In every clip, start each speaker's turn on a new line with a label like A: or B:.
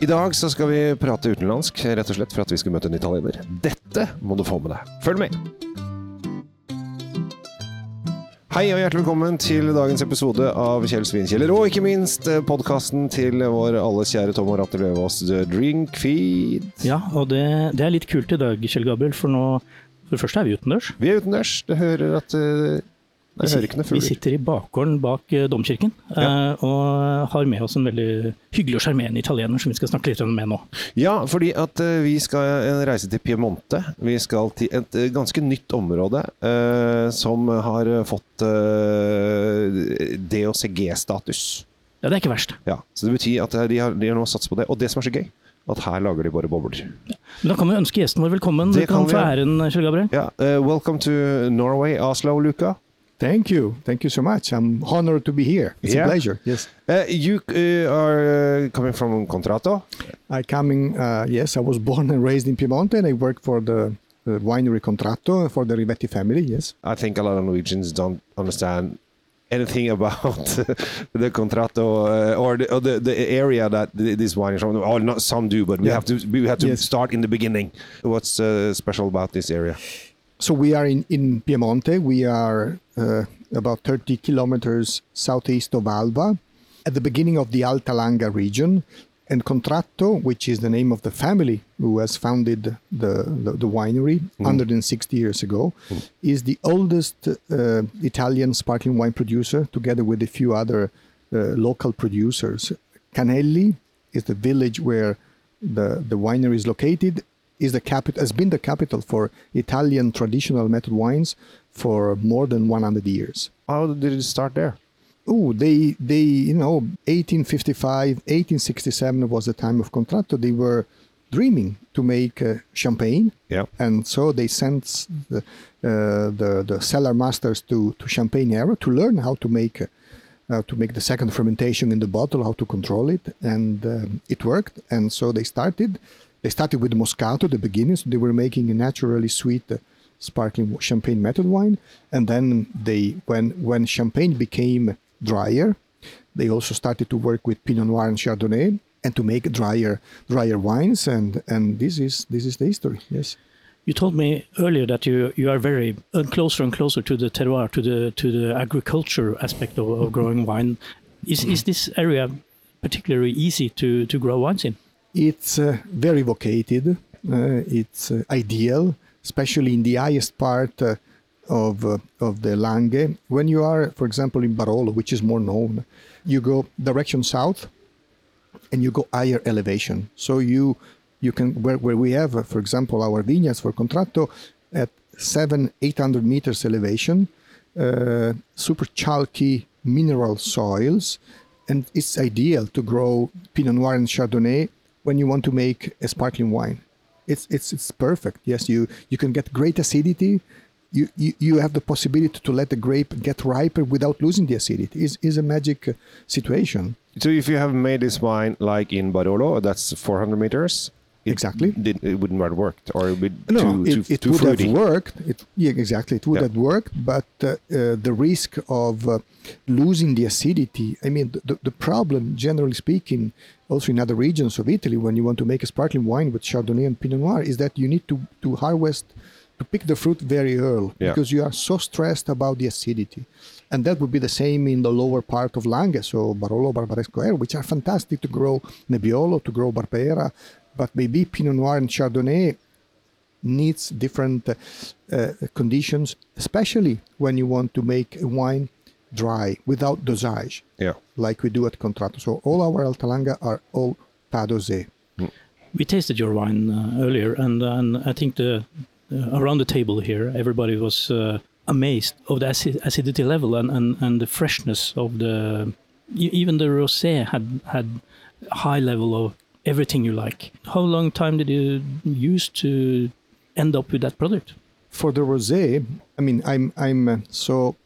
A: I dag så skal vi prate utenlandsk, rett og slett for at vi skal møte en italiener. Dette må du få med deg. Følg med! Hei og hjertelig velkommen til dagens episode av Kjell Svinkjeller, og ikke minst podkasten til vår alles kjære Tom Ratte Løvaas, The Drink Feed.
B: Ja, og det, det, er litt kult i dag, Kjell Gabriel, for nå For det første er vi utendørs.
A: Vi er utendørs. Det hører at uh,
B: vi, vi, sitter i bakgården bak uh, domkirken ja. uh, og har med oss en veldig hyggelig og sjarmerende italiener som vi skal snakke litt med nå.
A: Ja, fordi at uh, vi skal reise til Piemonte. Vi skal til et ganske nytt område som har fått DOCG-status.
B: Ja, det er ikke verst.
A: Ja, Så det betyr at de har, de har nå satset på det. Og det som er så gøy, at her lager de bare bobler. Ja.
B: Men Da kan vi ønske gjesten vår velkommen. Det du kan, kan få æren, Kjell Gabriel.
A: Ja, welcome to Norway, Oslo, Luca.
C: Thank you. Thank you so much. I'm honored to be here. It's yeah. a pleasure. Yes.
A: Uh, you uh, are uh, coming from Contratto?
C: I coming, uh, yes, I was born and raised in Piemonte and I work for the, winery Contratto for the Rivetti family, yes.
A: I think a lot of Norwegians don't understand anything about the Contratto uh, or, the, or the, the, area that this wine is from. Or not some do, but we yeah. have to we have to yes. start in the beginning. What's uh, special about this area?
C: So we are in, in Piemonte. We are uh, about 30 kilometers southeast of Alba, at the beginning of the Alta Langa region. And Contratto, which is the name of the family who has founded the, the, the winery mm. 160 years ago, mm. is the oldest uh, Italian sparkling wine producer, together with a few other uh, local producers. Canelli is the village where the, the winery is located, is the capital has been the capital for Italian traditional method wines for more than 100 years.
A: How did it start there?
C: Oh, they they you know 1855, 1867 was the time of Contratto. They were dreaming to make uh, champagne.
A: Yeah.
C: And so they sent the uh, the, the cellar masters to to Champagne area to learn how to make. Uh, uh, to make the second fermentation in the bottle, how to control it, and um, it worked. And so they started. They started with Moscato, at the beginning, so they were making a naturally sweet uh, sparkling champagne method wine, and then they when when champagne became drier, they also started to work with Pinot Noir and Chardonnay and to make drier drier wines, and and this is this is the history. Yes.
B: You told me earlier that you you are very uh, closer and closer to the terroir, to the to the agriculture aspect of, of growing wine. Is is this area particularly easy to to grow wines in?
C: It's uh, very vocated. Uh, it's uh, ideal especially in the highest part of, uh, of the Lange. When you are, for example, in Barolo, which is more known, you go direction south and you go higher elevation. So you you can where, where we have, uh, for example, our vineyards for Contratto at seven, eight hundred meters elevation, uh, super chalky mineral soils, and it's ideal to grow Pinot Noir and Chardonnay when you want to make a sparkling wine it's it's it's perfect. Yes, you you can get great acidity. You, you, you have the possibility to let the grape get riper without losing the acidity. is is a magic situation.
A: So if you have made this wine like in Barolo, that's 400 meters.
C: It
A: exactly. Did, it wouldn't have worked, or it would
C: no,
A: too,
C: it,
A: too,
C: it
A: too
C: would
A: fruity.
C: have worked. It, yeah, exactly. It would yeah. have worked, but uh, uh, the risk of uh, losing the acidity. I mean, the, the problem, generally speaking, also in other regions of Italy, when you want to make a sparkling wine with Chardonnay and Pinot Noir, is that you need to, to harvest, to pick the fruit very early yeah. because you are so stressed about the acidity. And that would be the same in the lower part of Langhe, so Barolo, Barbaresco area, which are fantastic to grow Nebbiolo, to grow Barbera, but maybe Pinot Noir and Chardonnay needs different uh, uh, conditions, especially when you want to make a wine dry without dosage,
A: yeah,
C: like we do at Contratto. So all our Altalanga are all pas dosé.
B: Mm. We tasted your wine uh, earlier, and and I think the uh, around the table here, everybody was uh, amazed of the acid acidity level and, and, and the freshness of the. Even the rosé had had high level of everything you like. How long time did you use to end up with that product?
C: For the rosé, I mean, I'm I'm uh, so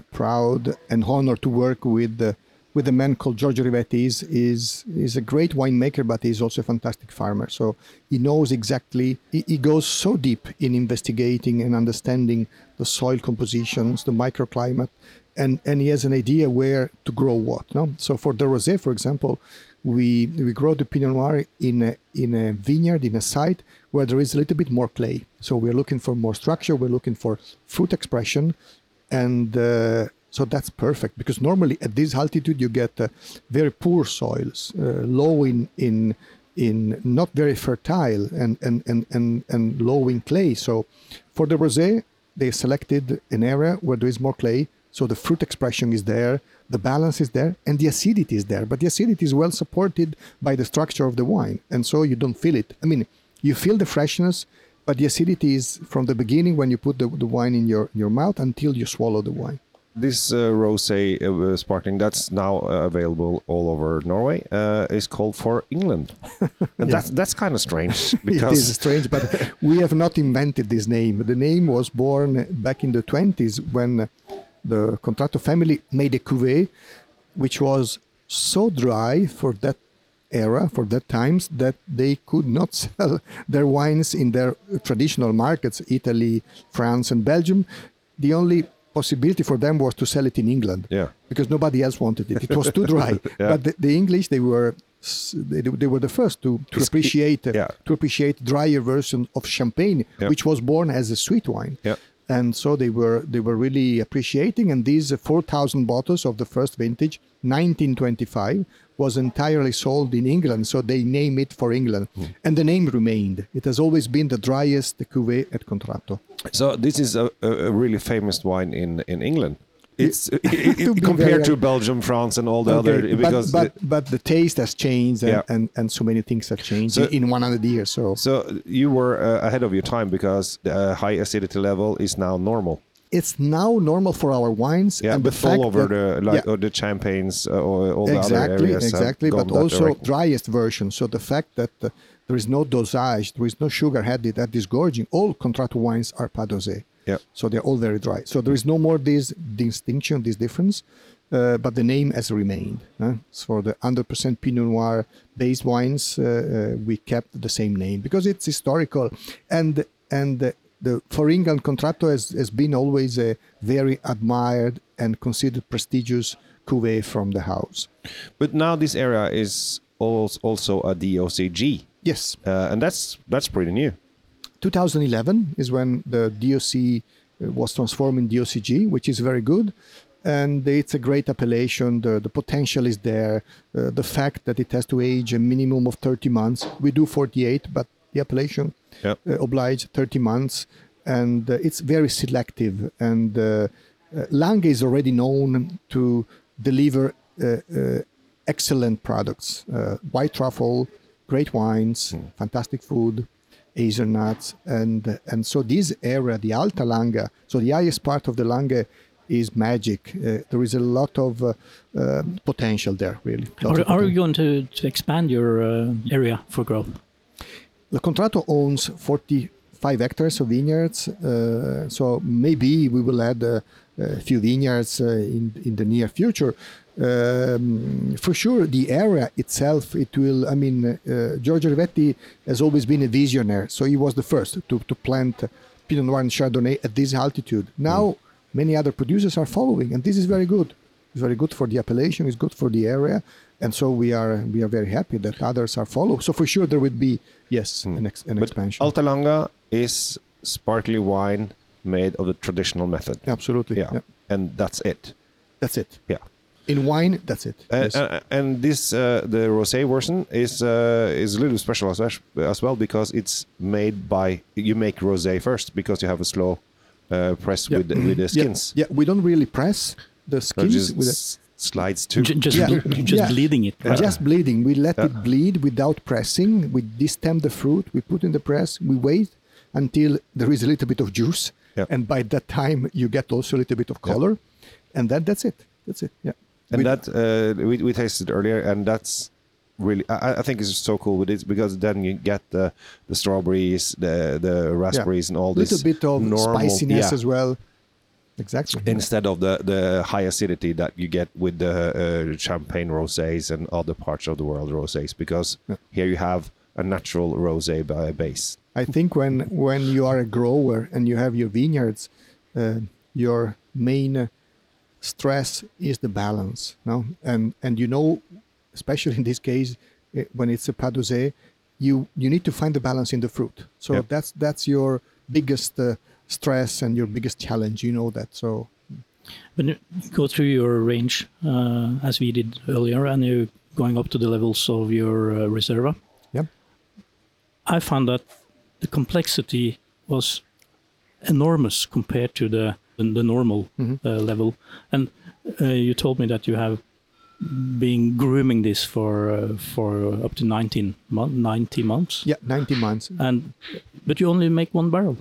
C: proud and honored to work with the with a man called Giorgio Rivetti. He's, is is a great winemaker, but he's also a fantastic farmer. So he knows exactly. He, he, goes so deep in investigating and understanding the soil compositions, the microclimate, and and he has an idea where to grow what. No, so for the rosé, for example, we we grow the Pinot Noir in a, in a vineyard in a site where there is a little bit more clay. So we're looking for more structure. We're looking for fruit expression, and uh, so that's perfect because normally at this altitude you get uh, very poor soils, uh, low in in in not very fertile and and, and and and low in clay. So for the rosé, they selected an area where there is more clay, so the fruit expression is there, the balance is there, and the acidity is there. But the acidity is well supported by the structure of the wine, and so you don't feel it. I mean, you feel the freshness, but the acidity is from the beginning when you put the, the wine in your, your mouth until you swallow the wine.
A: This uh, rosé uh, sparkling that's now uh, available all over Norway uh, is called for England, and
C: Yeah.
A: that's that's kind of strange because it
C: is strange, but we have not invented this name. The name was born back in the 20s when the Contratto family made a cuvée which was so dry for that era, for that times, that they could not sell their wines in their traditional markets, Italy, France, and Belgium. The only possibility for them was to sell it in England
A: Yeah.
C: because nobody else wanted it. It was too dry.
A: Yeah.
C: But the, the English, they were they, they were the first to, to appreciate uh,
A: yeah.
C: to appreciate drier version of champagne, which was born as a sweet wine. And so they were they were really appreciating, and these uh, 4,000 bottles of the first vintage, 1925, was entirely sold in England. So they name it for England,
A: Hmm.
C: and the name remained. It has always been the driest cuvée at Contratto.
A: so this is a, a really famous wine in in England. It's
C: To
A: it,
C: be
A: compared to Belgium, France, and all the
C: Okay,
A: other
C: but,
A: because
C: but,
A: the-
C: but the taste has changed, and,
A: Yeah.
C: and, and so many things have changed
A: So-
C: in 100 years. So
A: so you were uh, ahead of your time because the uh, high acidity level is now normal.
C: It's now normal for our wines.
A: Yeah,
C: and
A: but all over
C: that-
A: the like
C: yeah.
A: or the champagnes uh, or all the other
C: exactly,
A: areas. have
C: exactly, but also
A: direction.
C: driest version. So the fact that uh, there is no dosage, there is no sugar added at disgorging. All Contratto wines are pas dosé.
A: Yeah.
C: So they're all very dry. So there is no more this distinction, this difference, uh, but the name has remained. huh? So for the 100% Pinot Noir based wines, uh, uh, we kept the same name because it's historical, and and the, England Contratto has, has been always a very admired and considered prestigious cuvée from the house.
A: But now this area is als- also a DOCG,
C: Yes,
A: uh, and that's that's pretty new.
C: 2011 is when the DOC uh, was transformed in DOCG, which is very good. And it's a great appellation. The, the potential is there. Uh, the fact that it has to age a minimum of 30 months. We do 48, but the appellation
A: Yep.
C: uh, oblige 30 months. And uh, it's very selective. And uh, uh, Lange is already known to deliver uh, uh, excellent products uh, white truffle, great wines, fantastic food, hazelnuts. And, and so, this area, the Alta Langa, so the highest part of the Lange is magic. Uh, there is a lot of uh, uh, potential there, really.
B: Are, are you going to, to expand your uh, area for growth?
C: The Contratto owns 45 hectares of vineyards, uh, so maybe we will add uh, a few vineyards uh, in in the near future. Um, for sure, the area itself, it will. I mean, uh, Giorgio Rivetti has always been a visionary, so he was the first to to plant Pinot Noir and Chardonnay at this altitude. Now, many other producers are following, and this is very good. It's very good for the appellation. It's good for the area, and so we are we are very happy that others are following. So for sure, there would be yes an, ex, an expansion.
A: Alta Langa is sparkly wine made of the traditional method.
C: Absolutely.
A: Yeah.
C: Yeah.
A: and that's it.
C: That's it.
A: Yeah.
C: In wine, that's it.
A: Uh,
C: Yes.
A: uh, and this uh, the rosé version is uh, is a little special as, as well because it's made by you make rosé first because you have a slow uh, press
C: Yeah.
A: with the, with the skins.
C: Yeah, we don't really press the
A: So
C: skins
A: just
C: with a,
A: slides too.
B: J- just
C: Yeah.
B: ble- just
C: Yeah.
B: bleeding it. right?
C: just bleeding. We let
A: Yeah.
C: it bleed without pressing. We distem the fruit. We put in the press. We wait until there is a little bit of juice,
A: Yeah.
C: and by that time you get also a little bit of
A: Yeah.
C: color, and then that's it. That's it. Yeah.
A: and
C: We-
A: that uh, we, we tasted earlier, and that's really I, I think it's so cool with it because then you get the the strawberries, the the raspberries, and all this little
C: bit of
A: normal,
C: spiciness
A: yeah,
C: as well. Exactly.
A: instead of the the high acidity that you get with the uh, champagne rosés and other parts of the world rosés because
C: Yeah.
A: here you have a natural rosé by base.
C: I think when when you are a grower and you have your vineyards, uh, your main uh, stress is the balance, no? And and you know especially in this case, eh, when it's a pas dosé, you you need to find the balance in the fruit. So
A: Yep.
C: that's that's your biggest uh, stress and your biggest challenge. You know that. So
B: When you go through your range, uh, as we did earlier, and you're going up to the levels of your uh, Reserva,
C: yeah,
B: I found that the complexity was enormous compared to the the normal
C: Mhm.
B: uh, level. And uh, you told me that you have been grooming this for uh, for up to 19 mon- 90 months.
C: yeah, ninety months.
B: And but you only make one barrel.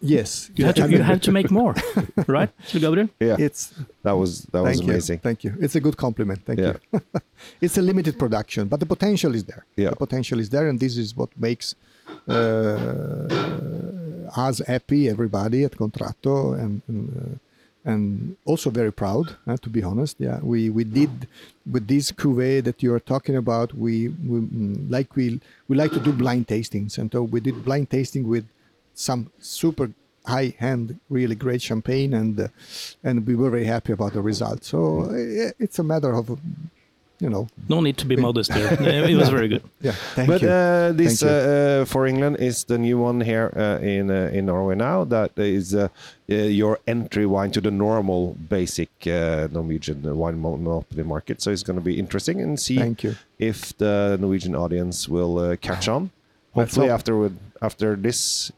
C: Yes,
B: You have to you have to make more, right, Sir Gabriel?
A: Yeah,
C: It's
A: that was that was
C: thank
A: amazing.
C: you, thank you. It's a good compliment. Thank
A: Yeah.
C: you. it's a limited production, but the potential is there.
A: Yeah.
C: The potential is there, and this is what makes uh, us happy, everybody at Contratto, and and, uh, and also very proud. Uh, to be honest, yeah, we we did with this cuvee that you are talking about. We, we mm, like we we like to do blind tastings, and so we did blind tasting with some super high end, really great champagne, and uh, and we were very happy about the result. So uh, it's a matter of, you know,
B: No need to be modest there. It was very good.
C: yeah. Thank
A: but
C: you.
A: Uh, this
C: Thank
A: uh, uh, for England is the new one here uh, in uh, in Norway now. That is uh, uh, your entry wine to the normal basic uh, Norwegian wine monopoly market. So it's going to be interesting and see
C: Thank you.
A: if the Norwegian audience will uh, catch on. Hopefully,
C: hope.
A: after after this,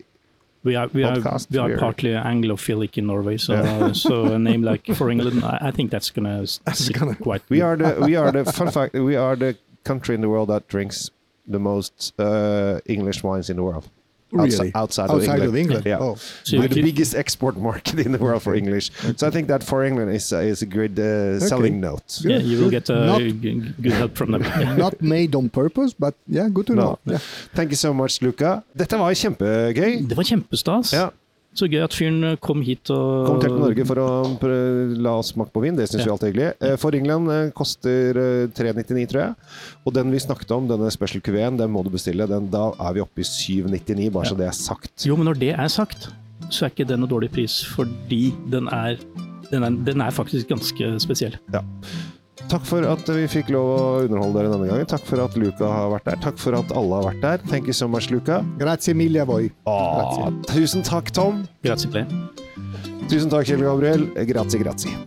B: We are we are we are
A: we're-
B: partly Anglophilic in Norway, so
A: Yeah.
B: so a name like for England, I, I think that's gonna s- sit
C: gonna-
B: quite.
A: we are the we are the fun fact we are the country in the world that drinks the most uh, English wines in the world.
C: Really?
A: outside, outside,
C: Outside
A: of England.
C: of England.
A: Yeah.
C: Oh,
B: So
A: We're the
B: could-
A: biggest export market in the world for English. So I think that for England is uh, is a good uh, selling note.
B: yeah, you will get uh,
C: Not-
B: good help from them.
C: not made on purpose, but yeah, good to
A: No.
C: know. Yeah.
A: Thank you so much, Luca. Dette var kjempegøy.
B: Det var kjempestas.
A: Ja.
B: Så gøy at fyren eh, kom hit og
A: Kom til Norge for å la oss smake på vin. Det syns
B: Ja.
A: vi alltid er hyggelig. Eh, For England eh, koster eh, 399, tror jeg. Og den vi snakket om, denne special cuveen, den må du bestille. Den, da er vi oppe i 799, bare så det er sagt.
B: Jo, men når det er sagt, så er ikke den noe dårlig pris, fordi den er den er, den er faktisk ganske spesiell.
A: Ja. Takk for at vi fikk lov å underholde dere denne gangen. Takk for at Luca har vært der. Takk for at alle har vært der. Thank you so much, Luca.
C: Grazie mille voi.
A: Ah, tusen takk, Tom.
B: Grazie ple.
A: Tusen takk, Kjell Gabriel. Grazie, grazie.